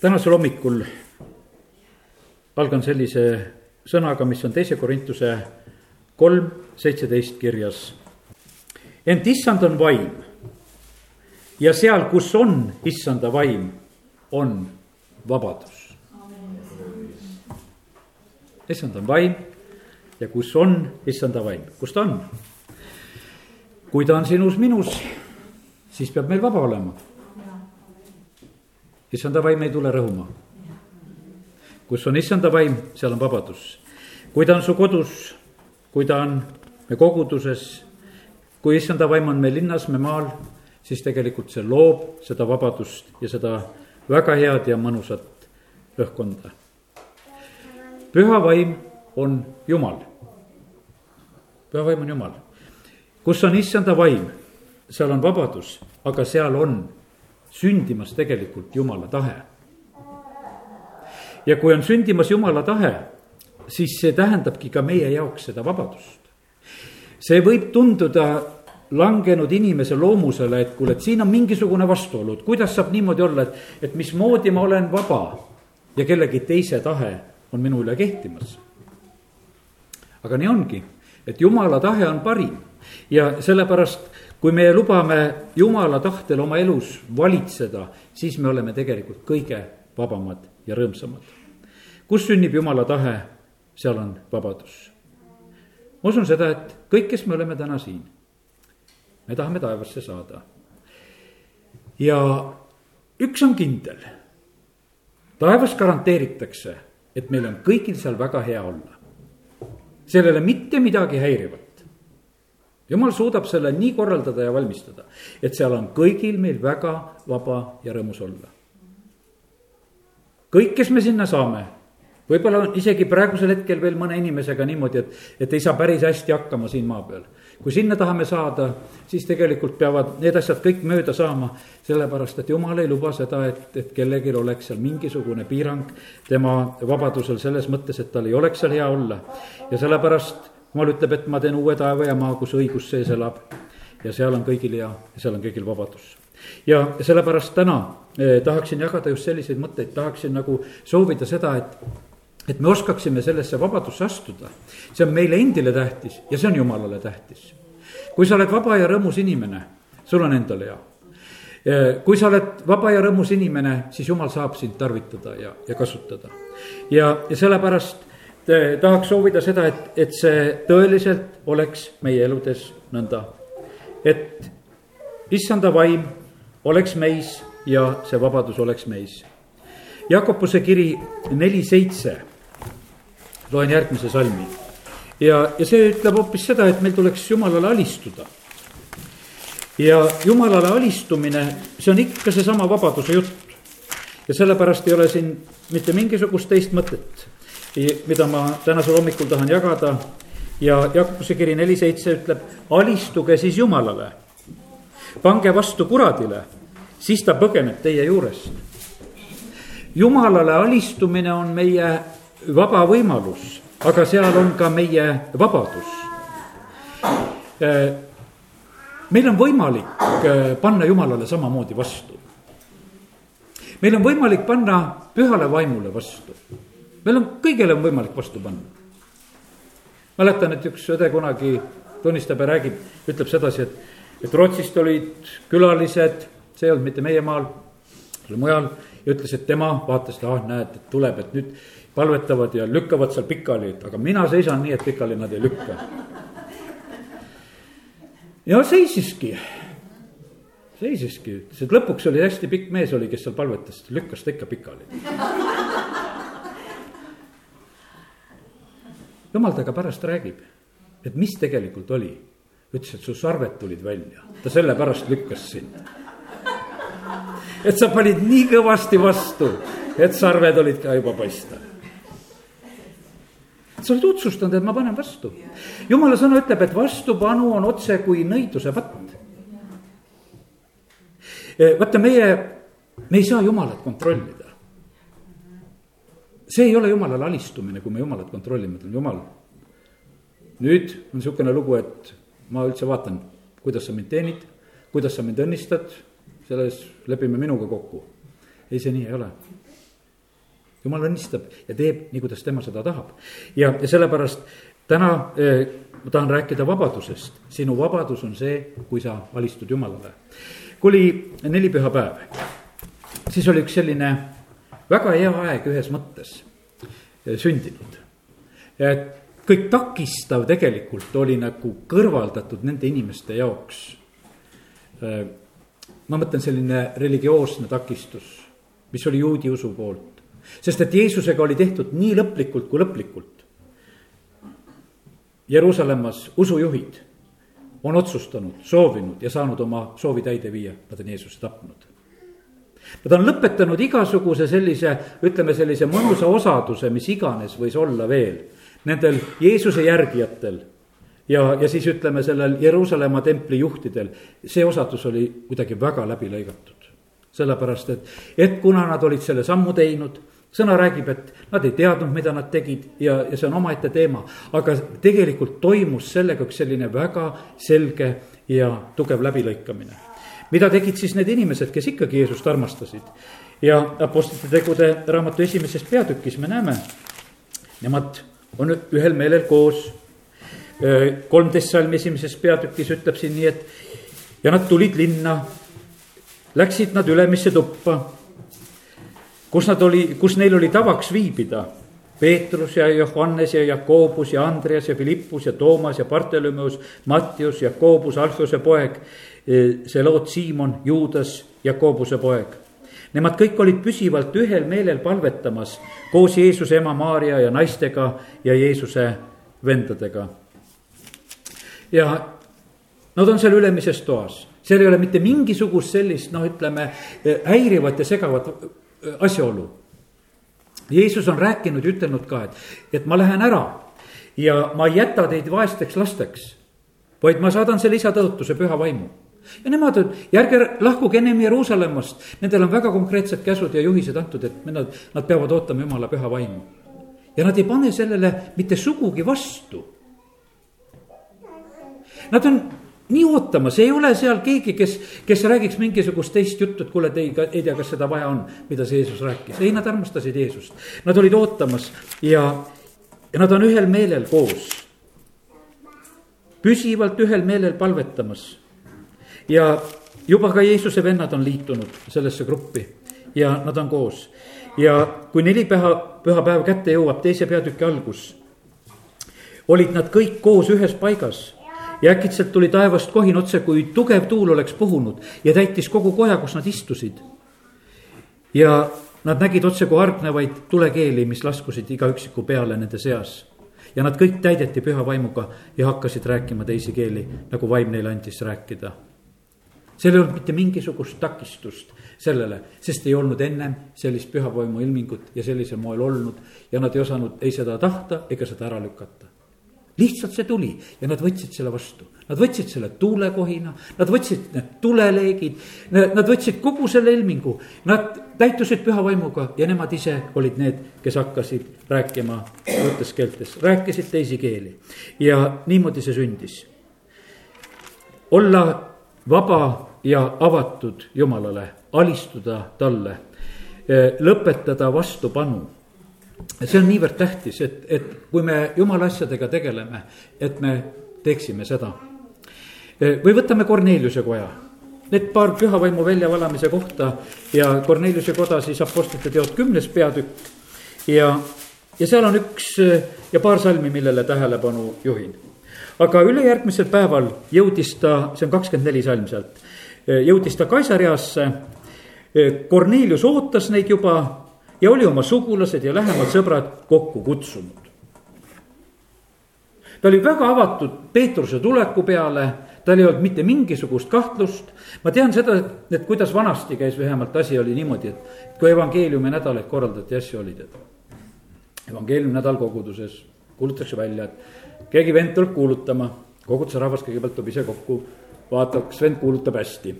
tänasel hommikul algan sellise sõnaga, mis on teise Korintuse kolm seitseteist kirjas. ent issand on vaim ja seal, kus on issanda vaim, on vabadus. issand on vaim ja kus on issanda vaim, kus ta on? kui ta on sinus-minus, siis peab meil vaba olema. Issanda vaim ei tule rõhuma. kus on issanda vaim, seal on vabadus. kui ta on su kodus, kui ta on me koguduses, kui issanda vaim on meil linnas, me maal, siis tegelikult see loob seda vabadust ja seda väga head ja mõnusat õhkkonda. püha vaim on Jumal. püha vaim on Jumal kus on issanda vaim, seal on vabadus, aga seal on sündimas tegelikult jumala tahe. ja kui on sündimas jumala tahe, siis see tähendabki ka meie jaoks seda vabadust. see võib tunduda langenud inimese loomusele, et kuule, et siin on mingisugune vastuolu, et kuidas saab niimoodi olla, et, et mismoodi ma olen vaba ja kellegi teise tahe on minu üle kehtimas. aga nii ongi, et jumala tahe on parim ja sellepärast, kui me lubame jumala tahtel oma elus valitseda, siis me oleme tegelikult kõige vabamad ja rõõmsamad. kus sünnib jumala tahe, seal on vabadus. ma usun seda, et kõik, kes me oleme täna siin, me tahame taevasse saada. ja üks on kindel, taevas garanteeritakse, et meil on kõigil seal väga hea olla. ole mitte midagi häirivat jumal suudab selle nii korraldada ja valmistada, et seal on kõigil meil väga vaba ja rõõmus olla. kõik, kes me sinna saame, võib-olla on isegi praegusel hetkel veel mõne inimesega niimoodi, et, et ei saa päris hästi hakkama siin maa peal. kui sinna tahame saada, siis tegelikult peavad need asjad kõik mööda saama, sellepärast et jumal ei luba seda, et, et kellelgi oleks seal mingisugune piirang tema vabadusel selles mõttes, et tal ei oleks seal hea olla. ja sellepärast jumal ütleb, et ma teen uue taeva ja maa, kus õigus sees elab. ja seal on kõigil ja seal on kõigil vabadus. ja sellepärast täna eh, tahaksin jagada just selliseid mõtteid, tahaksin nagu soovida seda, et et me oskaksime sellesse vabadusse astuda. see on meile endile tähtis ja see on jumalale tähtis. kui sa oled vaba ja rõõmus inimene, sul on endal hea. Eh, kui sa oled vaba ja rõõmus inimene, siis jumal saab sind tarvitada ja, ja kasutada. ja, ja sellepärast tahaks soovida seda, et, et see tõeliselt oleks meie eludes nõnda. et issanda vaim oleks meis ja see vabadus oleks meis. Jakobuse kiri neli seitse, loen järgmise salmi. ja, ja see ütleb hoopis seda, et meil tuleks jumalale alistuda. ja jumalale alistumine, see on ikka seesama vabaduse jutt. ja sellepärast ei ole siin mitte mingisugust teist mõtet mida ma tänasel hommikul tahan jagada. ja Jakobuse kiri neli seitse ütleb, alistuge siis Jumalale. pange vastu kuradile, siis ta põgeneb teie juurest. Jumalale alistumine on meie vaba võimalus, aga seal on ka meie vabadus. meil on võimalik äh, panna Jumalale samamoodi vastu. meil on võimalik panna pühale vaimule vastu meil on, kõigele on võimalik vastu panna. mäletan, et üks õde kunagi tunnistab ja räägib, ütleb sedasi, et, et Rootsist olid külalised, see ei olnud mitte meie maal, oli mujal ja ütles, et tema vaatas, et ah, näed, et tuleb, et nüüd palvetavad ja lükkavad seal pikali, et aga mina seisan nii, et pikali nad ei lükka. ja seisiski, seisiski, ütles, et lõpuks oli hästi pikk mees oli, kes seal palvetas, lükkas ta ikka pikali jumal temaga pärast räägib, et mis tegelikult oli. ütles, et su sarved tulid välja, ta sellepärast lükkas sind. et sa panid nii kõvasti vastu, et sarved olid ka juba paista. sa oled otsustanud, et ma panen vastu. jumala sõna ütleb, et vastupanu on otse kui nõiduse patt. vaata, meie, me ei saa jumalat kontrollida see ei ole jumalale alistumine, kui me jumalat kontrollime, ütleme jumal. nüüd on niisugune lugu, et ma üldse vaatan, kuidas sa mind teenid, kuidas sa mind õnnistad, selles lepime minuga kokku. ei, see nii ei ole. jumal õnnistab ja teeb nii, kuidas tema seda tahab. ja, ja sellepärast täna eh, ma tahan rääkida vabadusest. sinu vabadus on see, kui sa alistud Jumalale. kui oli nelipühapäev, siis oli üks selline väga hea aeg ühes mõttes eh, sündinud. et kõik takistav tegelikult oli nagu kõrvaldatud nende inimeste jaoks. Eh, ma mõtlen selline religioosne takistus, mis oli juudi usu poolt sest et Jeesusega oli tehtud nii lõplikult kui lõplikult. Jeruusalemmas usujuhid on otsustanud, soovinud ja saanud oma soovi täide viia, nad on Jeesuse tapnud. Nad on lõpetanud igasuguse sellise, ütleme sellise mõnusa osaduse, mis iganes võis olla veel nendel Jeesuse järgijatel ja, ja siis ütleme sellel Jeruusalemma templi juhtidel, see osadus oli kuidagi väga läbi lõigatud. sellepärast, et, et kuna nad olid selle sammu teinud sõna räägib, et nad ei teadnud, mida nad tegid ja, ja see on omaette teema. aga tegelikult toimus sellega üks selline väga selge ja tugev läbilõikamine. Mida tegid siis need inimesed, kes ikkagi Jeesust armastasid? ja Apostlite tegude raamatu esimeses peatükis me näeme, nemad on ühel meelel koos. kolmteist salmi esimeses peatükis ütleb siin nii, et ja nad tulid linna, läksid nad ülemisse tuppa kus nad oli, kus neil oli tavaks viibida. Peetrus ja Johannes ja Jakobus ja Andreas ja Philippus ja Toomas ja Bartolomeus, Mattius, Jakobus, Alfose poeg, see lood Siimon, Juudas, Jakobuse poeg. Nemad kõik olid püsivalt ühel meelel palvetamas koos Jeesuse ema Maarja ja naistega ja Jeesuse vendadega. ja nad on seal ülemises toas, seal ei ole mitte mingisugust sellist, noh, ütleme häirivat ja segavat asjaolu. Jeesus on rääkinud ja ütelnud ka, et, et ma lähen ära ja ma ei jäta teid vaesteks lasteks, vaid ma saadan selle isa tõotuse püha vaimu ja nemad on, ja ärge lahkuge ennem Jeruusalemmast, nendel on väga konkreetsed käsud ja juhised antud, et nad, nad peavad ootama jumala püha vaimu. ja nad ei pane sellele mitte sugugi vastu. Nad on nii ootamas, ei ole seal keegi, kes, kes räägiks mingisugust teist juttu, et kuule, te ei, ei tea, kas seda vaja on, mida see Jeesus rääkis. ei, nad armastasid Jeesust, nad olid ootamas ja, ja nad on ühel meelel koos. püsivalt ühel meelel palvetamas. ja juba ka Jeesuse vennad on liitunud sellesse gruppi ja nad on koos. ja kui neli püha, pühapäev kätte jõuab, teise peatüki algus, olid nad kõik koos ühes paigas ja äkitselt tuli taevast kohin otse, kui tugev tuul oleks puhunud ja täitis kogu koja, kus nad istusid. ja nad nägid otse kui hargnevaid tulekeeli, mis laskusid iga üksiku peale nende seas. ja nad kõik täideti püha vaimuga ja hakkasid rääkima teisi keeli, nagu vaim neile andis rääkida. seal ei olnud mitte mingisugust takistust sellele, sest ei olnud ennem sellist pühavaimu ilmingut ja sellisel moel olnud ja nad ei osanud ei seda tahta ega seda ära lükata lihtsalt see tuli ja nad võtsid selle vastu. Nad võtsid selle tuulekohina, nad võtsid need tuleleegid, nad võtsid kogu selle ilmingu. Nad täitusid püha vaimuga ja nemad ise olid need, kes hakkasid rääkima uutes keeltes, rääkisid teisi keeli. ja niimoodi see sündis. olla vaba ja avatud Jumalale, alistuda talle, lõpetada vastupanu see on niivõrd tähtis, et, et kui me jumala asjadega tegeleme, et me teeksime seda. või võtame Korneliuse koja. Need paar pühavaimu väljavalamise kohta ja Korneliuse koda siis Apostlite teod kümnes peatükk. ja, ja seal on üks ja paar salmi, millele tähelepanu juhin. aga ülejärgmisel päeval jõudis ta, see on kakskümmend neli salm sealt, jõudis ta Kaisariasse. Kornelius ootas neid juba ja oli oma sugulased ja lähemad sõbrad kokku kutsunud. ta oli väga avatud Peetruse tuleku peale, tal ei olnud mitte mingisugust kahtlust. ma tean seda, et kuidas vanasti käis vähemalt asi oli niimoodi, et kui evangeeliumi nädalaid korraldati, asju oli tead. evangeeliumi nädal koguduses kuulutatakse välja, et keegi vend tuleb kuulutama, koguduse rahvas kõigepealt tuleb ise kokku, vaatab, kas vend kuulutab hästi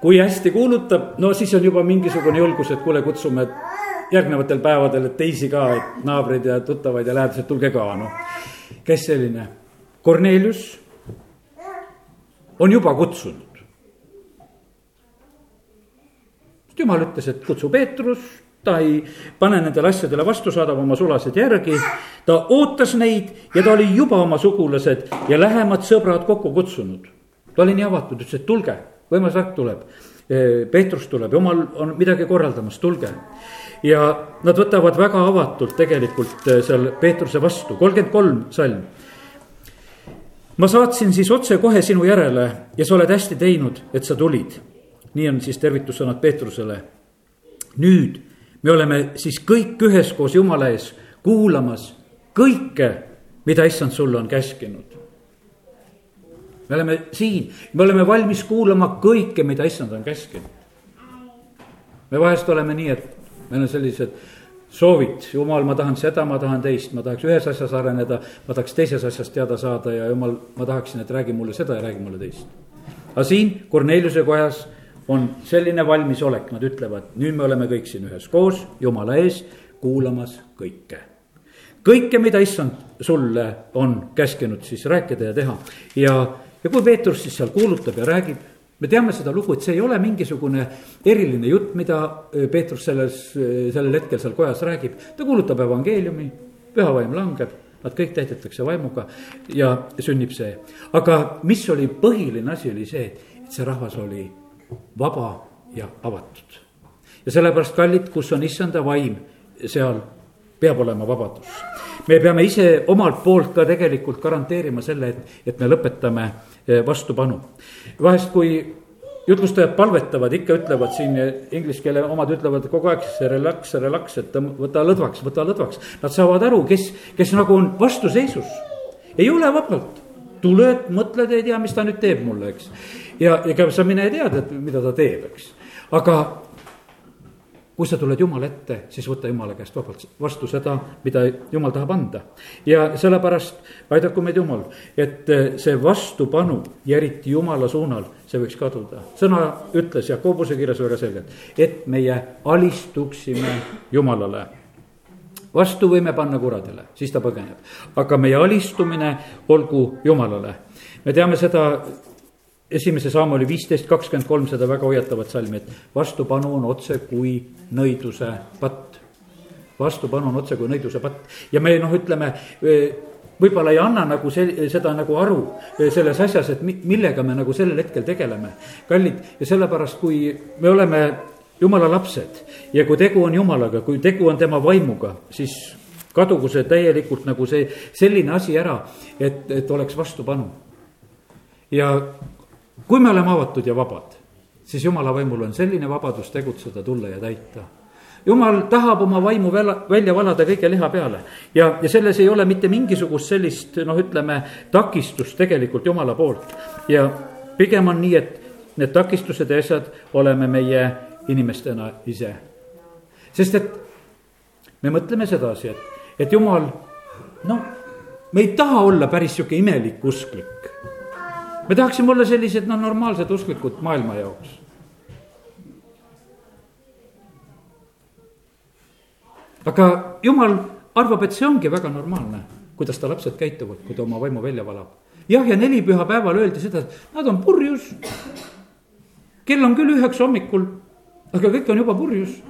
kui hästi kuulutab, no siis on juba mingisugune julgus, et kuule, kutsume järgnevatel päevadel, et teisi ka, et naabreid ja tuttavaid ja lähedased, tulge ka, noh. kes selline? Kornelius on juba kutsunud. jumal ütles, et kutsu Peetrus ta ei pane nendele asjadele vastu, saadab oma sulased järgi. ta ootas neid ja ta oli juba oma sugulased ja lähemad sõbrad kokku kutsunud. ta oli nii avatud, ütles, et tulge, võimas värk tuleb. Peetrus tuleb, jumal on midagi korraldamas, tulge. Ja nad võtavad väga avatult tegelikult seal Peetruse vastu, kolmkümmend kolm salm ma saatsin siis otsekohe sinu järele ja sa oled hästi teinud, et sa tulid. nii on siis tervitussõnad Peetrusele. nüüd me oleme siis kõik üheskoos Jumala ees kuulamas kõike, mida issand sulle on käskinud. me oleme siin, me oleme valmis kuulama kõike, mida issand on käskinud. me vahest oleme nii, et meil on sellised soovid, jumal, ma tahan seda, ma tahan teist, ma tahaks ühes asjas areneda, ma tahaks teises asjas teada saada ja jumal, ma tahaksin, et räägi mulle seda ja räägi mulle teist. aga siin Korneliuse kojas on selline valmisolek, nad ütlevad, nüüd me oleme kõik siin üheskoos Jumala ees kuulamas kõike. kõike, mida issand sulle on käskinud siis rääkida ja teha ja, ja kui Peetrus siis seal kuulutab ja räägib me teame seda lugu, et see ei ole mingisugune eriline jutt, mida äh, Peetrus selles, äh, sellel hetkel seal kojas räägib. ta kuulutab evangeeliumi, püha vaim langeb, nad kõik täidetakse vaimuga ja sünnib see. aga mis oli põhiline asi, oli see, et see rahvas oli vaba ja avatud. ja sellepärast, kallid, kus on issanda vaim, seal peab olema vabadus. me peame ise omalt poolt ka tegelikult garanteerima selle, et, et me lõpetame vastupanu. vahest, kui jutlustajad palvetavad, ikka ütlevad siin inglise keele omad ütlevad kogu aeg relax, relax, et võta lõdvaks, võta lõdvaks. Nad saavad aru, kes, kes nagu on vastuseisus, ei ole vabalt. tuled, mõtled, ei tea, mis ta nüüd teeb mulle, eks. ja ega sa mine ei tea, mida ta teeb, eks. aga kui sa tuled Jumala ette, siis võta Jumala käest vabalt vastu seda, mida Jumal tahab anda. ja sellepärast aidaku meid Jumal, et eh, see vastupanu ja eriti Jumala suunal, see võiks kaduda. sõna ütles Jakobuse kirjas väga selgelt, et meie alistuksime Jumalale vastu võime panna kuradile, siis ta põgeneb. aga meie alistumine olgu Jumalale. me teame seda esimese samm oli viisteist kakskümmend kolm seda väga hoiatavat salmi, et vastupanu on otse kui nõiduse patt. vastupanu on otse kui nõiduse patt ja me noh, ütleme võib-olla ei anna nagu see, seda nagu aru selles asjas, et millega me nagu sellel hetkel tegeleme. kallid ja sellepärast, kui me oleme jumala lapsed ja kui tegu on jumalaga, kui tegu on tema vaimuga, siis kadugu see täielikult nagu see selline asi ära, et, et oleks vastupanu. ja kui me oleme avatud ja vabad, siis jumala vaimul on selline vabadus tegutseda, tulla ja täita jumal tahab oma vaimu välja valada kõige liha peale ja, ja selles ei ole mitte mingisugust sellist noh, ütleme takistust tegelikult jumala poolt. ja pigem on nii, et need takistused ja asjad oleme meie inimestena ise. sest et me mõtleme sedasi, et, et jumal, noh, me ei taha olla päris sihuke imelik usklik me tahaksime olla sellised noh, normaalsed usklikud maailma jaoks. aga jumal arvab, et see ongi väga normaalne, kuidas ta lapsed käituvad, kui ta oma vaimu välja valab. jah, ja neli pühapäeval öeldi seda, et nad on purjus. kell on küll üheksa hommikul, aga kõik on juba purjus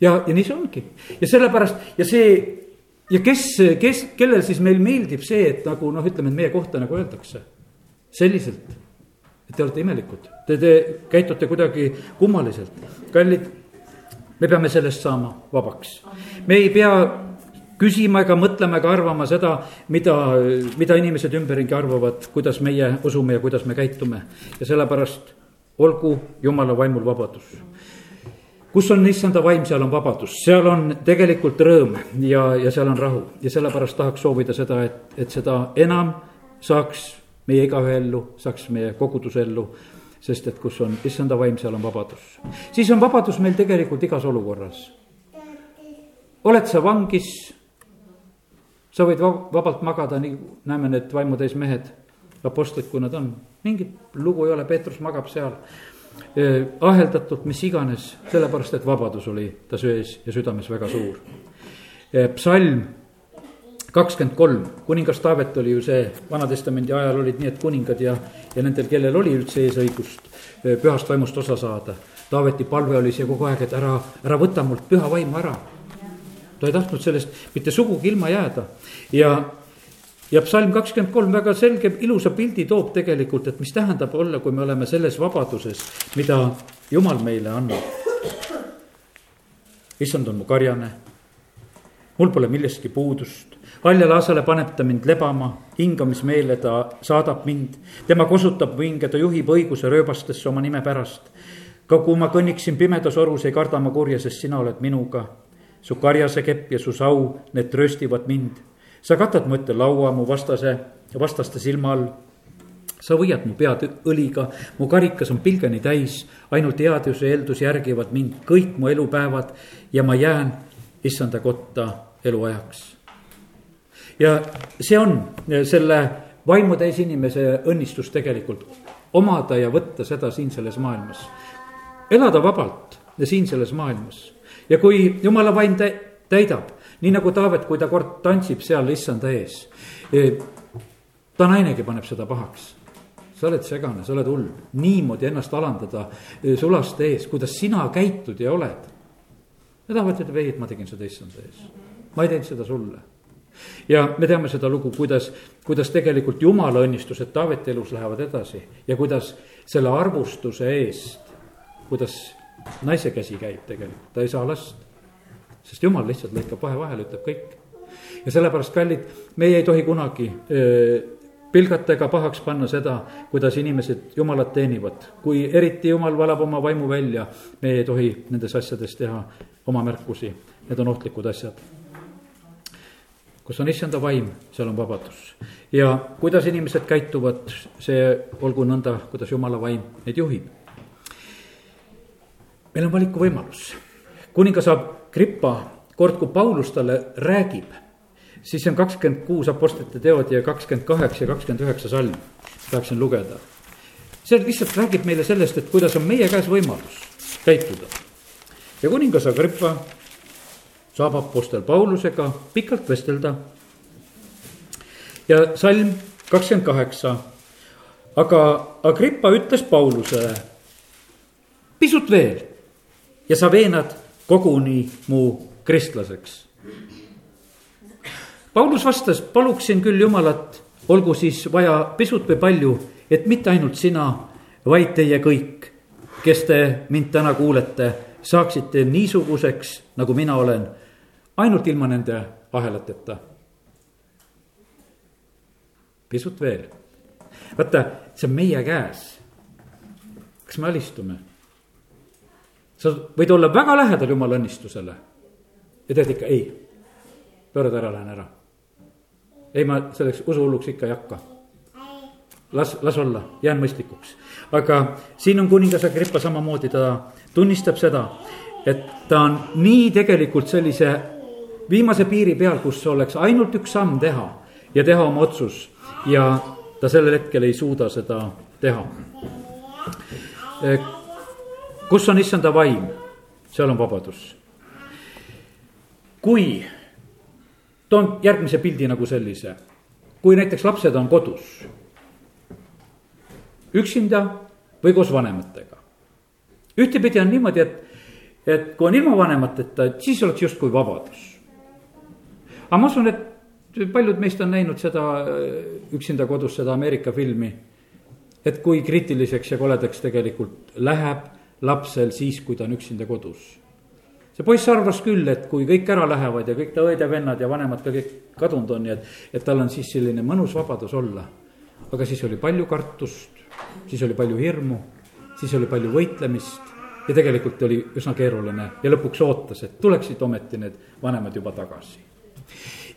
ja, ja nii see ongi ja sellepärast ja see ja kes, kes, kellel siis meil meeldib see, et nagu noh, ütleme, et meie kohta nagu öeldakse? Selliselt, et te olete imelikud, te, te käitute kuidagi kummaliselt, kallid. me peame sellest saama vabaks, me ei pea küsima ega mõtlema ega arvama seda, mida, mida inimesed ümberringi arvavad, kuidas meie usume ja kuidas me käitume. Ja sellepärast olgu jumala vaimul vabadus kus on issanda vaim, seal on vabadus, seal on tegelikult rõõm ja, ja seal on rahu ja sellepärast tahaks soovida seda, et, et seda enam saaks meie igaühe ellu, saaks meie koguduse ellu. sest et kus on issanda vaim, seal on vabadus. siis on vabadus meil tegelikult igas olukorras. oled sa vangis, sa võid vabalt magada, nii näeme need vaimutäis mehed, apostlid, kui nad on, mingit lugu ei ole, Peetrus magab seal aheldatult, mis iganes, sellepärast et vabadus oli ta söes ja südames väga suur. psalm kakskümmend kolm, kuningas Taavet oli ju see, Vana-testamendi ajal olid et kuningad ja, ja nendel, kellel oli üldse eesõigust pühast vaimust osa saada. Taaveti palve oli see kogu aeg, et ära, ära võta mult püha vaimu ära. ta ei tahtnud sellest mitte sugugi ilma jääda ja, ja psalm kakskümmend kolm väga selge, ilusa pildi toob tegelikult, et mis tähendab olla, kui me oleme selles vabaduses, mida jumal meile annab. issand on mu karjane, mul pole millestki puudust haljale asale paneb ta mind lebama, hingamismeele ta saadab mind. tema kosutab vinge, ta juhib õiguse rööbastesse oma nime pärast. ka kui ma kõnniksin pimedas orus, ei karda ma kurja, sest sina oled minuga. su karjase kepp ja su sau, need trööstivad mind. Sa katad mu ette laua mu vastase, vastaste silma all. Sa võiad mu pead õliga, mu karikas on pilgeni täis, ainult headuse eeldus järgivad mind kõik mu elupäevad ja ma jään issanda kotta eluajaks. Ja see on selle vaimutäis inimese õnnistus tegelikult, omada ja võtta seda siin selles maailmas. elada vabalt siin selles maailmas. Ja kui jumala vaim täidab, nii nagu Taavet, kui ta kord tantsib seal issanda ees. E, ta nainegi paneb seda pahaks sa oled segane, sa oled hull, niimoodi ennast alandada e, sulaste ees, kuidas sina käitud ja oled. ja Taavet ütleb, ei, et ma tegin seda issanda ees, ma ei teinud seda sulle ja me teame seda lugu, kuidas, kuidas tegelikult jumala õnnistused Taaveti elus lähevad edasi ja kuidas selle arvustuse eest, kuidas naise käsi käib tegelikult, ta ei saa last. Sest jumal lihtsalt lõikab vahe vahele, ütleb kõik. ja sellepärast, kallid, meie ei tohi kunagi pilgata ega pahaks panna seda, kuidas inimesed jumalat teenivad. kui eriti jumal valab oma vaimu välja, me ei tohi nendes asjades teha oma märkusi, need on ohtlikud asjad kus on issanda vaim, seal on vabadus. ja kuidas inimesed käituvad, see olgu nõnda, kuidas jumala vaim neid juhib. meil on valikuvõimalus, kuningas Agrippa, kord kui Paulus talle räägib, siis on kakskümmend kuus Apostlite teod ja kakskümmend kaheksa ja kakskümmend üheksa salm, tahaksin lugeda. see lihtsalt räägib meile sellest, et kuidas on meie käes võimalus käituda. ja kuningas Agrippa saab Apostel Paulusega pikalt vestelda. ja salm kakskümmend kaheksa. aga Agrippa ütles Paulusele, pisut veel ja sa veenad koguni mu kristlaseks. Paulus vastas, paluksin küll Jumalat, olgu siis vaja pisut või palju, et mitte ainult sina, vaid teie kõik, kes te mind täna kuulete, saaksite niisuguseks, nagu mina olen ainult ilma nende ahelateta. pisut veel. vaata, see on meie käes. kas me alistume? Sa võid olla väga lähedal jumala õnnistusele ja tead ikka ei, pöörad ära, lähen ära. ei, ma selleks usuhulluks ikka ei hakka. las, las olla, jään mõistlikuks. aga siin on kuningas Agrippa samamoodi, ta tunnistab seda, et ta on nii tegelikult sellise viimase piiri peal, kus oleks ainult üks samm teha ja teha oma otsus ja ta sellel hetkel ei suuda seda teha. Kus on issanda vaim, seal on vabadus. kui, toon järgmise pildi nagu sellise, kui näiteks lapsed on kodus, üksinda või koos vanematega. ühtepidi on niimoodi, et, et kui on ilma vanemateta, et siis oleks justkui vabadus aga ma usun, et paljud meist on näinud seda äh, üksinda kodus, seda Ameerika filmi. et kui kriitiliseks ja koledaks tegelikult läheb lapsel siis, kui ta on üksinda kodus. see poiss arvas küll, et kui kõik ära lähevad ja kõik ta õed ja ja vanemad ka kõik kadunud on, nii et, et tal on siis selline mõnus vabadus olla. aga siis oli palju kartust, siis oli palju hirmu, siis oli palju võitlemist ja tegelikult oli üsna keeruline ja lõpuks ootas, et tuleksid ometi need vanemad juba tagasi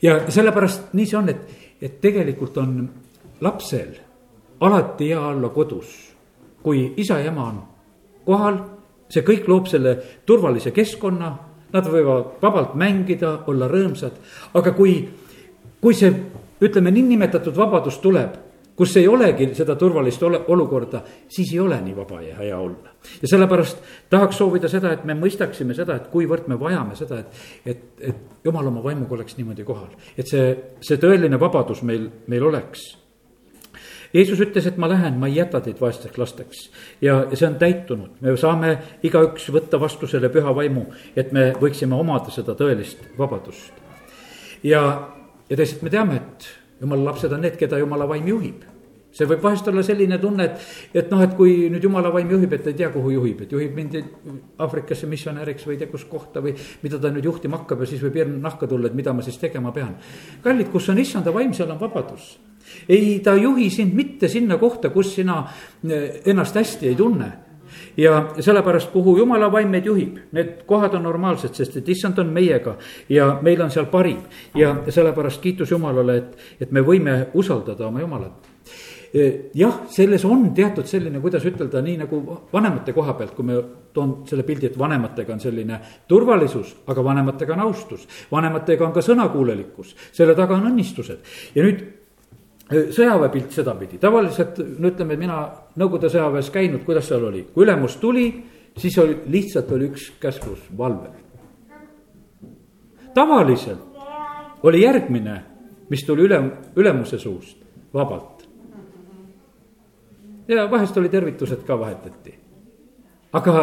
ja sellepärast nii see on, et, et tegelikult on lapsel alati hea olla kodus, kui isa ja ema on kohal, see kõik loob selle turvalise keskkonna, nad võivad vabalt mängida, olla rõõmsad, aga kui, kui see, ütleme, niinimetatud vabadus tuleb, kus ei olegi seda turvalist ole, olukorda, siis ei ole nii vaba ja hea olla. ja sellepärast tahaks soovida seda, et me mõistaksime seda, et kuivõrd me vajame seda, et, et, et jumal oma vaimuga oleks niimoodi kohal. et see, see tõeline vabadus meil, meil oleks. Jeesus ütles, et ma lähen, ma ei jäta teid vaesteks lasteks ja, ja see on täitunud, me saame igaüks võtta vastu selle püha vaimu, et me võiksime omada seda tõelist vabadust. ja, ja teisalt me teame, et jumala lapsed on need, keda jumala vaim juhib see võib vahest olla selline tunne, et, et noh, et kui nüüd jumala vaim juhib, et ei tea, kuhu juhib, et juhib mind Aafrikasse missionäriks või ei tea, kus kohta või mida ta nüüd juhtima hakkab ja siis võib hirm nahka tulla, et mida ma siis tegema pean. kallid, kus on issanda vaim, seal on vabadus. Ei, ta ei juhi sind mitte sinna kohta, kus sina eh, ennast hästi ei tunne ja sellepärast, kuhu jumala vaim meid juhib, need kohad on normaalsed, sest et issand on meiega ja meil on seal parim. ja sellepärast kiitus Jumalale, et, et me võime usaldada oma Jumalat jah, selles on teatud selline, kuidas ütelda, nii nagu vanemate koha pealt, kui me toon selle pildi, et vanematega on selline turvalisus, aga vanematega on austus. vanematega on ka sõnakuulelikkus, selle taga on õnnistused ja nüüd sõjaväepilt sedapidi, tavaliselt no ütleme, mina Nõukogude sõjaväes käinud, kuidas seal oli, kui ülemus tuli, siis oli lihtsalt oli üks käsklus, valve. tavaliselt oli järgmine, mis tuli üle, ülemuse suust, vabalt. ja vahest oli tervitused ka vahetati. aga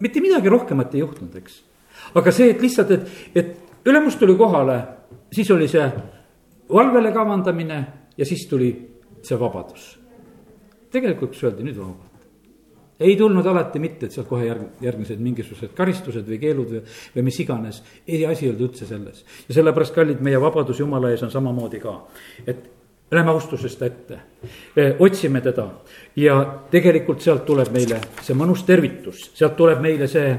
mitte midagi rohkemat ei juhtunud, eks. aga see, et lihtsalt, et, et ülemus tuli kohale, siis oli see valvele kavandamine ja siis tuli see vabadus. tegelikult, kus öeldi, nüüd on vabad. ei tulnud alati mitte, et sealt kohe järg-, järgmised mingisugused karistused või keelud või, või mis iganes. ei, asi ei olnud üldse selles. ja sellepärast, kallid, meie vabadus Jumala ees on samamoodi ka. et Läheme austusest ette, otsime teda. Ja tegelikult sealt tuleb meile see mõnus tervitus, sealt tuleb meile see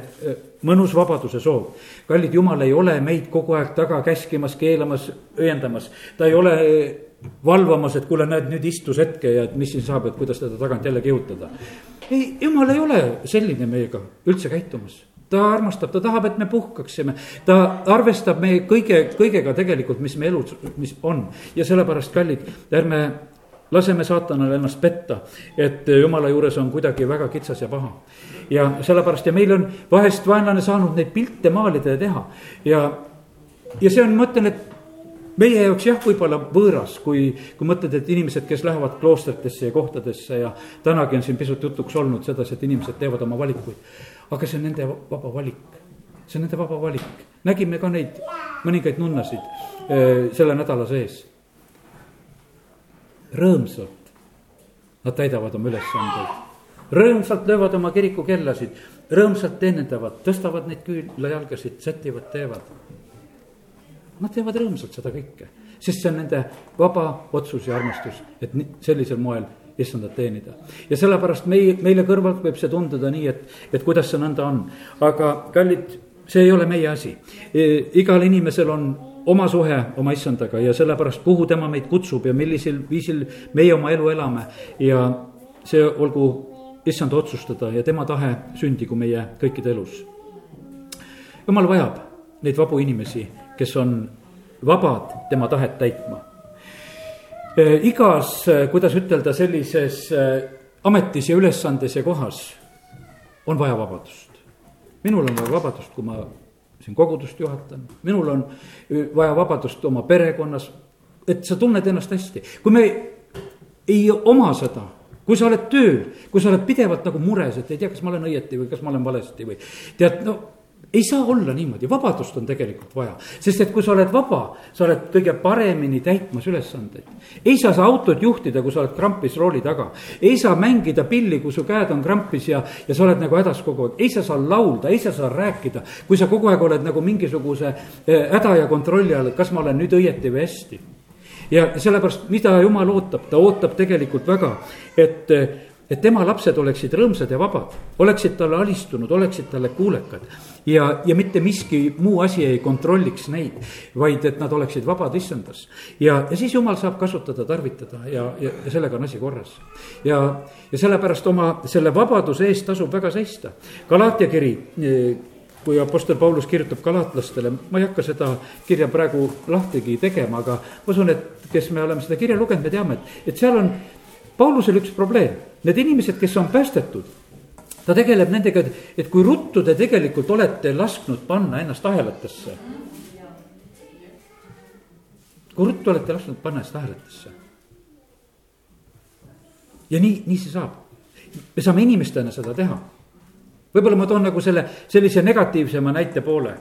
mõnus vabaduse soov. kallid, Jumal ei ole meid kogu aeg taga käskimas, keelamas, õiendamas, ta ei ole valvamas, et kuule, näed, nüüd istus hetke ja et mis siin saab, et kuidas teda tagant jälle kihutada. ei, jumal ei ole selline meiega üldse käitumas ta armastab, ta tahab, et me puhkaksime, ta arvestab meie kõige, kõigega tegelikult, mis me elus, mis on. ja sellepärast, kallid, ärme laseme saatanale ennast petta, et jumala juures on kuidagi väga kitsas ja paha. ja sellepärast ja meil on vahest vaenlane saanud neid pilte maalida ja teha ja, ja see on, ma ütlen, et meie jaoks jah, võib-olla võõras, kui, kui mõtled, et inimesed, kes lähevad kloostritesse ja kohtadesse ja tänagi on siin pisut jutuks olnud sedasi, et inimesed teevad oma valikuid. Aga see on nende vaba valik, see on nende vaba valik, nägime ka neid mõningaid nunnasid öö, selle nädala sees. rõõmsalt nad täidavad oma ülesandeid, rõõmsalt löövad oma kirikukellasid, rõõmsalt teenindavad, tõstavad neid küünlajalgasid, sätivad, teevad. Nad teevad rõõmsalt seda kõike, sest see on nende vaba otsus ja armastus, et sellisel moel issandat teenida. ja sellepärast meie, meile kõrvalt võib see tunduda nii, et, et kuidas see nõnda on. aga kallid, see ei ole meie asi e,. igal inimesel on oma suhe oma issandaga ja sellepärast, kuhu tema meid kutsub ja millisel viisil meie oma elu elame ja see olgu issanda otsustada ja tema tahe sündigu meie kõikide elus. jumal vajab neid vabu inimesi kes on vabad tema tahet täitma. Äh, igas, äh, kuidas ütelda, sellises äh, ametis ja ülesandes ja kohas on vaja vabadust. minul on vaja vabadust, kui ma siin kogudust juhatan, minul on vaja vabadust oma perekonnas, et sa tunned ennast hästi, kui me ei oma seda kui sa oled tööl, kui sa oled pidevalt nagu mures, et ei tea, kas ma olen õieti või kas ma olen valesti või tead, no ei saa olla niimoodi, vabadust on tegelikult vaja, sest et kui sa oled vaba, sa oled kõige paremini täitmas ülesandeid. ei saa sa autot juhtida, kui sa oled krampis rooli taga, ei saa mängida pilli, kui su käed on krampis ja, ja sa oled nagu hädas kogu aeg, ei sa saa laulda, ei sa saa rääkida. kui sa kogu aeg oled nagu mingisuguse eh, häda ja kontrolli all, et kas ma olen nüüd õieti või hästi. ja sellepärast, mida jumal ootab, ta ootab tegelikult väga, et et tema lapsed oleksid rõõmsad ja vabad, oleksid talle alistunud, oleksid talle kuulekad. ja, ja mitte miski muu asi ei kontrolliks neid, vaid et nad oleksid vabad issandas. ja, ja siis jumal saab kasutada, tarvitada ja, ja, ja sellega on asi korras. ja, ja sellepärast oma selle vabaduse eest tasub väga seista. Galaatia kiri kui Apostel Paulus kirjutab galatlastele, ma ei hakka seda kirja praegu lahtigi tegema, aga ma usun, et kes me oleme seda kirja lugenud, me teame, et, et seal on Paulusel üks probleem, need inimesed, kes on päästetud, ta tegeleb nendega, et, et kui ruttu te tegelikult olete lasknud panna ennast ahelatesse. kui ruttu olete lasknud panna ennast ahelatesse. ja nii, nii see saab. me saame inimestena seda teha. võib-olla ma toon nagu selle, sellise negatiivsema näite poole.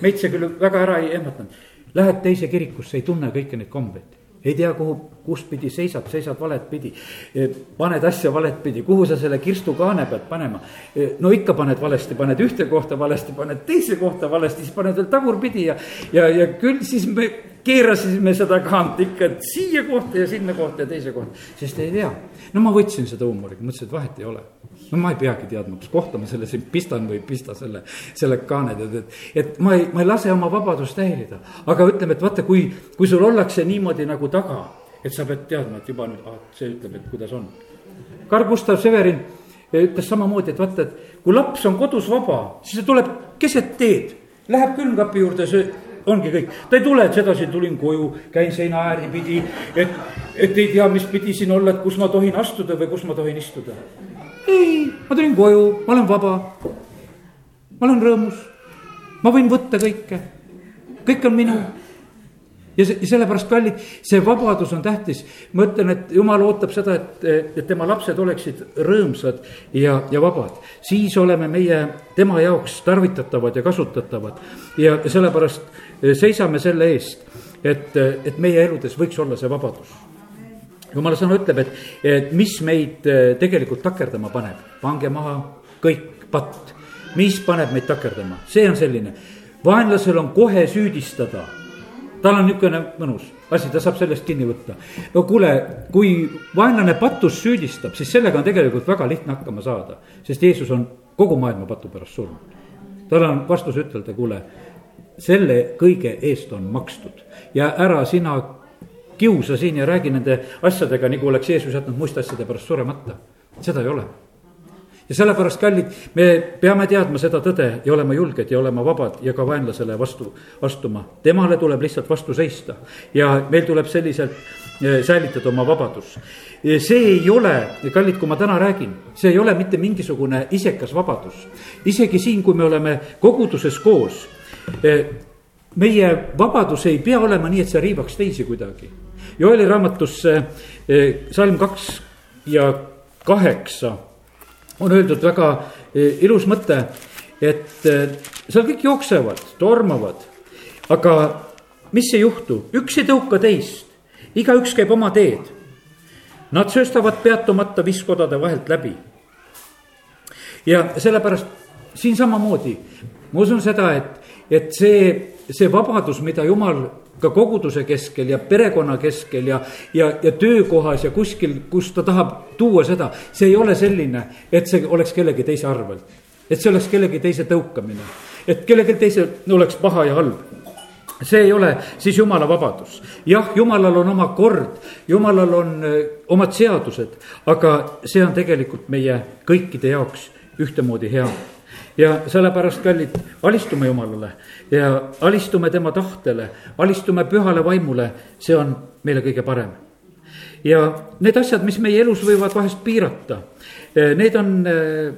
meid see küll väga ära ei ehmatanud. Lähed teise kirikusse, ei tunne kõiki neid kombeid ei tea, kuhu, kustpidi seisad, seisad valet pidi. E, paned asja valet pidi, kuhu sa selle kirstukaane pead panema. E, no ikka paned valesti, paned ühte kohta valesti, paned teise kohta valesti, siis paned veel tagurpidi ja, ja, ja küll siis me keerasime seda kaant ikka siia kohta ja sinna kohta ja teise kohta, sest ei tea. no ma võtsin seda huumoriga, mõtlesin, et vahet ei ole no ma ei peagi teadma, kus kohta ma selle siin pistan või ei pista selle, selle kaane tead, et. et ma ei, ma ei lase oma vabadust häirida, aga ütleme, et vaata, kui, kui sul ollakse niimoodi nagu taga, et sa pead teadma, et juba nüüd, ah, see ütleb, et kuidas on. Karl Gustav Severin ütles samamoodi, et vaata, et kui laps on kodus vaba, siis ta tuleb keset teed, läheb külmkapi juurde, see ongi kõik, ta ei tule, et sedasi tulin koju, käin seina ääri pidi, et, et ei tea, mis pidi siin olla, et kus ma tohin astuda või kus ma tohin istuda. ei, ma tulin koju, ma olen vaba. ma olen rõõmus, ma võin võtta kõike, kõik on minu ja see, sellepärast kallid, see vabadus on tähtis. ma ütlen, et jumal ootab seda, et, et tema lapsed oleksid rõõmsad ja, ja vabad. siis oleme meie tema jaoks tarvitatavad ja kasutatavad. ja sellepärast seisame selle eest, et, et meie eludes võiks olla see vabadus jumala sõna ütleb, et, et mis meid tegelikult takerdama paneb, pange maha kõik patt, mis paneb meid takerdama, see on selline. vaenlasel on kohe süüdistada tal on niisugune mõnus asi, ta saab sellest kinni võtta. no kuule, kui vaenlane patus süüdistab, siis sellega on tegelikult väga lihtne hakkama saada, sest Jeesus on kogu maailma patu pärast surnud. tal on vastus ütelda, kuule, selle kõige eest on makstud ja ära sina kiusa siin ja räägi nende asjadega, nagu oleks Jeesus jätnud muiste asjade pärast suremata. seda ei ole ja sellepärast, kallid, me peame teadma seda tõde ja olema julged ja olema vabad ja ka vaenlasele vastu astuma. temale tuleb lihtsalt vastu seista ja meil tuleb selliselt eh, säilitada oma vabadus. see ei ole, kallid, kui ma täna räägin, see ei ole mitte mingisugune isekas vabadus. isegi siin, kui me oleme koguduses koos, eh, meie vabadus ei pea olema nii, et see riivaks teisi kuidagi. Joeli raamatus eh, salm kaks ja kaheksa on öeldud väga eh, ilus mõte, et eh, seal kõik jooksevad, tormavad, aga mis ei juhtu, üks ei tõuka teist, igaüks käib oma teed. Nad sööstavad peatumata visskodade vahelt läbi. ja sellepärast siin samamoodi, ma usun seda, et, et see, see vabadus, mida jumal ka koguduse keskel ja perekonna keskel ja, ja, ja töökohas ja kuskil, kus ta tahab tuua seda, see ei ole selline, et see oleks kellegi teise arvelt. et see oleks kellegi teise tõukamine, et kellelgi teisel oleks paha ja halb see ei ole siis jumala vabadus. jah, jumalal on oma kord, jumalal on öö, omad seadused, aga see on tegelikult meie kõikide jaoks ühtemoodi hea ja sellepärast, kallid, alistume Jumalale ja alistume tema tahtele, alistume pühale vaimule, see on meile kõige parem. ja need asjad, mis meie elus võivad vahest piirata, eh, need on eh,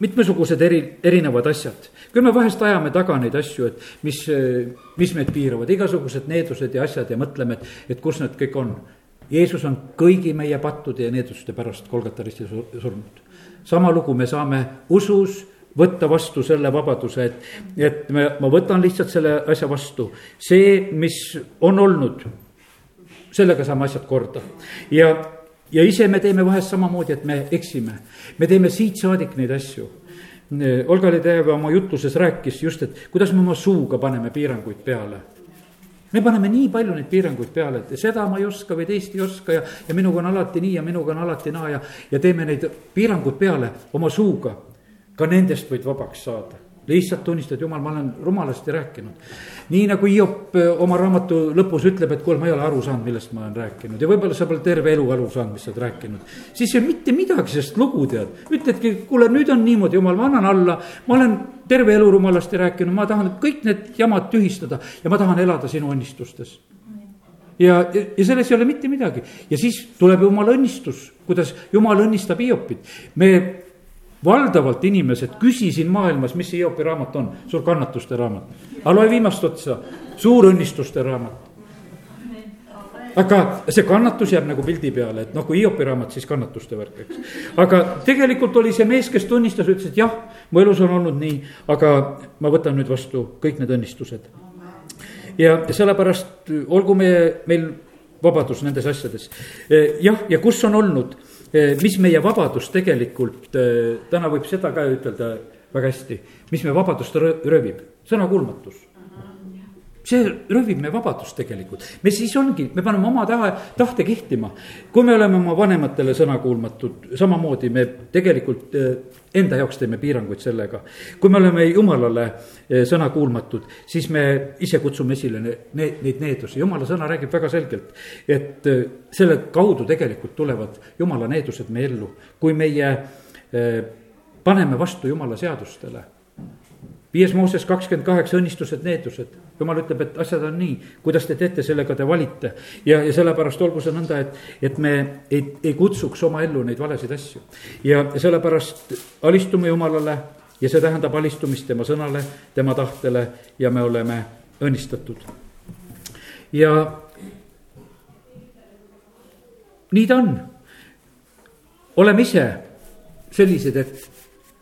mitmesugused eri, erinevad asjad. küll me vahest ajame taga neid asju, et mis, eh, mis meid piiravad, igasugused needused ja asjad ja mõtleme, et, et kus need kõik on. Jeesus on kõigi meie pattude ja needuste pärast Kolgata ristil surnud. sama lugu me saame usus võtta vastu selle vabaduse, et, et me, ma võtan lihtsalt selle asja vastu. see, mis on olnud, sellega saame asjad korda ja, ja ise me teeme vahest samamoodi, et me eksime. me teeme siit saadik neid asju. Olga Ledeva oma jutluses rääkis just, et kuidas me oma suuga paneme piiranguid peale me paneme nii palju neid piiranguid peale, et seda ma ei oska või teist ei oska ja, ja minuga on alati nii ja minuga on alati naa ja, ja teeme neid piiranguid peale oma suuga ka nendest võid vabaks saada lihtsalt tunnistad, jumal, ma olen rumalasti rääkinud. nii nagu Hiop äh, oma raamatu lõpus ütleb, et kuule, ma ei ole aru saanud, millest ma olen rääkinud ja võib-olla sa pole terve elu aru saanud, mis sa oled rääkinud. siis ei ole mitte midagi sellest lugu tead, ütledki, kuule, nüüd on niimoodi, jumal, ma annan alla. ma olen terve elu rumalasti rääkinud, ma tahan kõik need jamad tühistada ja ma tahan elada sinu õnnistustes ja, ja selles ei ole mitte midagi ja siis tuleb jumala õnnistus, kuidas jumal õnnistab Hiopit. me valdavalt inimesed, küsi siin maailmas, mis see Hiopi raamat on, suur kannatuste raamat. aga loe viimast otsa, suur õnnistuste raamat aga see kannatus jääb nagu pildi peale, et noh, kui Hiopi raamat, siis kannatuste värk, eks. aga tegelikult oli see mees, kes tunnistas, ütles, et jah, mu elus on olnud nii, aga ma võtan nüüd vastu kõik need õnnistused. ja sellepärast olgu meie, meil vabadus nendes asjades. jah, ja kus on olnud, mis meie vabadus tegelikult, täna võib seda ka ütelda väga hästi, mis meie vabadust röövib, sõnakuulmatus see röövib meie vabadust tegelikult, me siis ongi, me paneme oma tahe, tahte kehtima. kui me oleme oma vanematele sõnakuulmatud, samamoodi me tegelikult eh, enda jaoks teeme piiranguid sellega. kui me oleme jumalale eh, sõnakuulmatud, siis me ise kutsume esile need, neid needusi, jumala sõna räägib väga selgelt. et eh, selle kaudu tegelikult tulevad jumala needused meie ellu, kui meie paneme vastu jumala seadustele viies Mooses kakskümmend kaheksa õnnistused, needused. jumal ütleb, et asjad on nii, kuidas te teete, sellega te valite. ja, ja sellepärast olgu see nõnda, et, et me ei, ei kutsuks oma ellu neid valesid asju. ja sellepärast alistume Jumalale ja see tähendab alistumist tema sõnale, tema tahtele ja me oleme õnnistatud. ja nii ta on. oleme ise sellised, et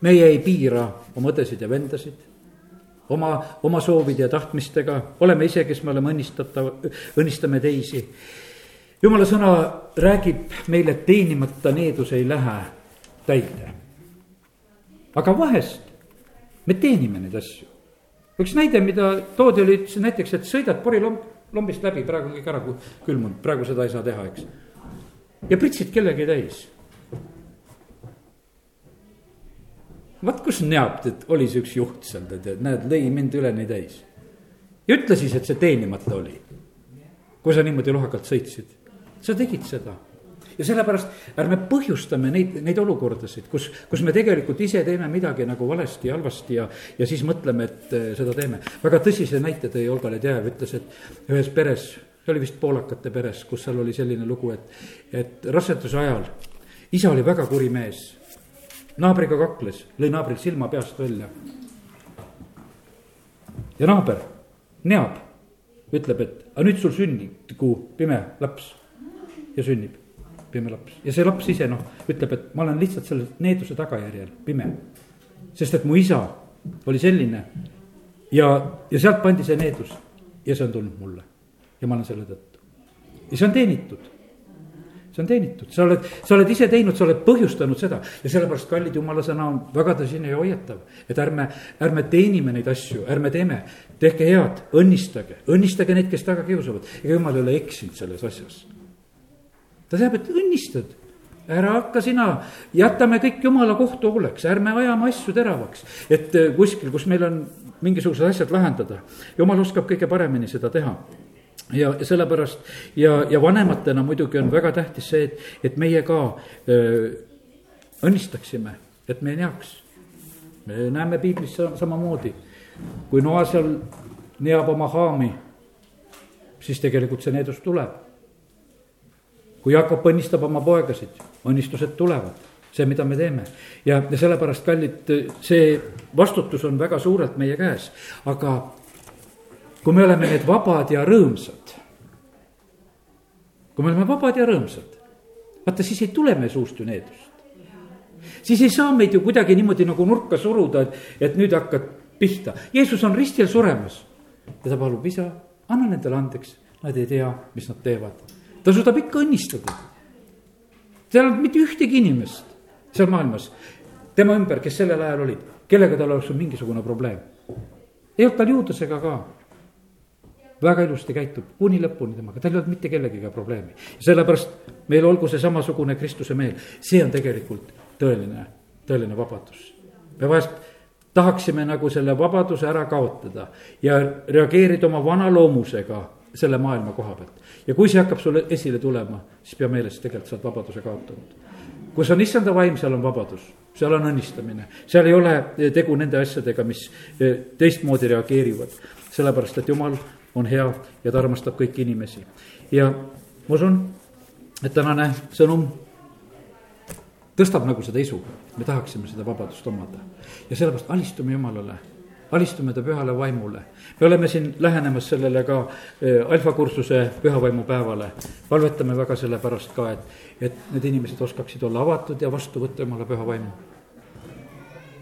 meie ei piira oma õdesid ja vendasid oma, oma soovide ja tahtmistega, oleme ise, kes me oleme õnnistatav, õnnistame teisi. jumala sõna räägib meile, et teenimata needus ei lähe täide. aga vahest me teenime neid asju. üks näide, mida toodi, oli näiteks, et sõidad porilomb, lombist läbi, praegu on kõik ära külmunud, praegu seda ei saa teha, eks. ja pritsid kellegi täis vaat kus näab, et oli see üks juht seal, tead, näed, lõi mind üleni täis. ja ütle siis, et see teenimata oli. kui sa niimoodi lohakalt sõitsid, sa tegid seda ja sellepärast ärme põhjustame neid, neid olukordasid, kus, kus me tegelikult ise teeme midagi nagu valesti halvasti ja, ja siis mõtleme, et eh, seda teeme. väga tõsise näite tõi Olga Ledjajev, ütles, et ühes peres, see oli vist poolakate peres, kus seal oli selline lugu, et, et raseduse ajal isa oli väga kuri mees naabriga kakles, lõi naabril silma peast välja. ja naaber neab, ütleb, et aga nüüd sul sünnigu pime laps ja sünnib pime laps ja see laps ise noh, ütleb, et ma olen lihtsalt selle needuse tagajärjel pime. sest et mu isa oli selline ja, ja sealt pandi see needus ja see on tulnud mulle ja ma olen selle tõttu. ja see on teenitud see on teenitud, sa oled, sa oled ise teinud, sa oled põhjustanud seda ja sellepärast kallid jumala sõna on väga tõsine ja hoiatav. et ärme, ärme teenime neid asju, ärme teeme, tehke head, õnnistage, õnnistage neid, kes taga kiusavad. ega jumal ei ole eksinud selles asjas. ta teab, et õnnistad ära hakka sina, jätame kõik jumala kohtu hooleks, ärme ajame asju teravaks. et eh, kuskil, kus meil on mingisugused asjad lahendada, jumal oskab kõige paremini seda teha ja sellepärast ja, ja vanematena muidugi on väga tähtis see, et, et meie ka öö, õnnistaksime, et me ei neaks. me näeme piiblis samamoodi, kui noa seal neab oma haami, siis tegelikult see needus tuleb. kui Jakob õnnistab oma poegasid, õnnistused tulevad, see, mida me teeme. ja, ja sellepärast, kallid, see vastutus on väga suurelt meie käes, aga kui me oleme need vabad ja rõõmsad, kui me oleme vabad ja rõõmsad, vaata siis ei tule meie suust ju needust. siis ei saa meid ju kuidagi niimoodi nagu nurka suruda, et, et nüüd hakkad pihta. Jeesus on ristil suremas ja ta palub, isa, anna nendele andeks, nad ei tea, mis nad teevad. ta suudab ikka õnnistada. seal ei olnud mitte ühtegi inimest seal maailmas tema ümber, kes sellel ajal olid, kellega tal oleks olnud mingisugune probleem. ei olnud tal juudlasega ka väga ilusti käitub kuni lõpuni temaga, tal ei olnud mitte kellegiga probleemi. sellepärast meil olgu see samasugune Kristuse meel, see on tegelikult tõeline, tõeline vabadus. me vahest tahaksime nagu selle vabaduse ära kaotada ja reageerida oma vana loomusega selle maailma koha pealt. ja kui see hakkab sulle esile tulema, siis pea meeles, tegelikult sa oled vabaduse kaotanud. kus on issanda vaim, seal on vabadus, seal on õnnistamine, seal ei ole tegu nende asjadega, mis teistmoodi reageerivad. sellepärast, et jumal on hea ja ta armastab kõiki inimesi. ja ma usun, et tänane sõnum tõstab nagu seda isu, me tahaksime seda vabadust omada. ja sellepärast alistume Jumalale, alistume ta pühale vaimule. me oleme siin lähenemas sellele ka äh, alfakursuse pühavaimupäevale. palvetame väga selle pärast ka, et, et need inimesed oskaksid olla avatud ja vastu võtta Jumala püha vaimu.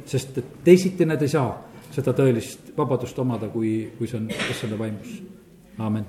sest et teisiti nad ei saa seda tõelist vabadust omada, kui, kui see on issanda vaimus. amen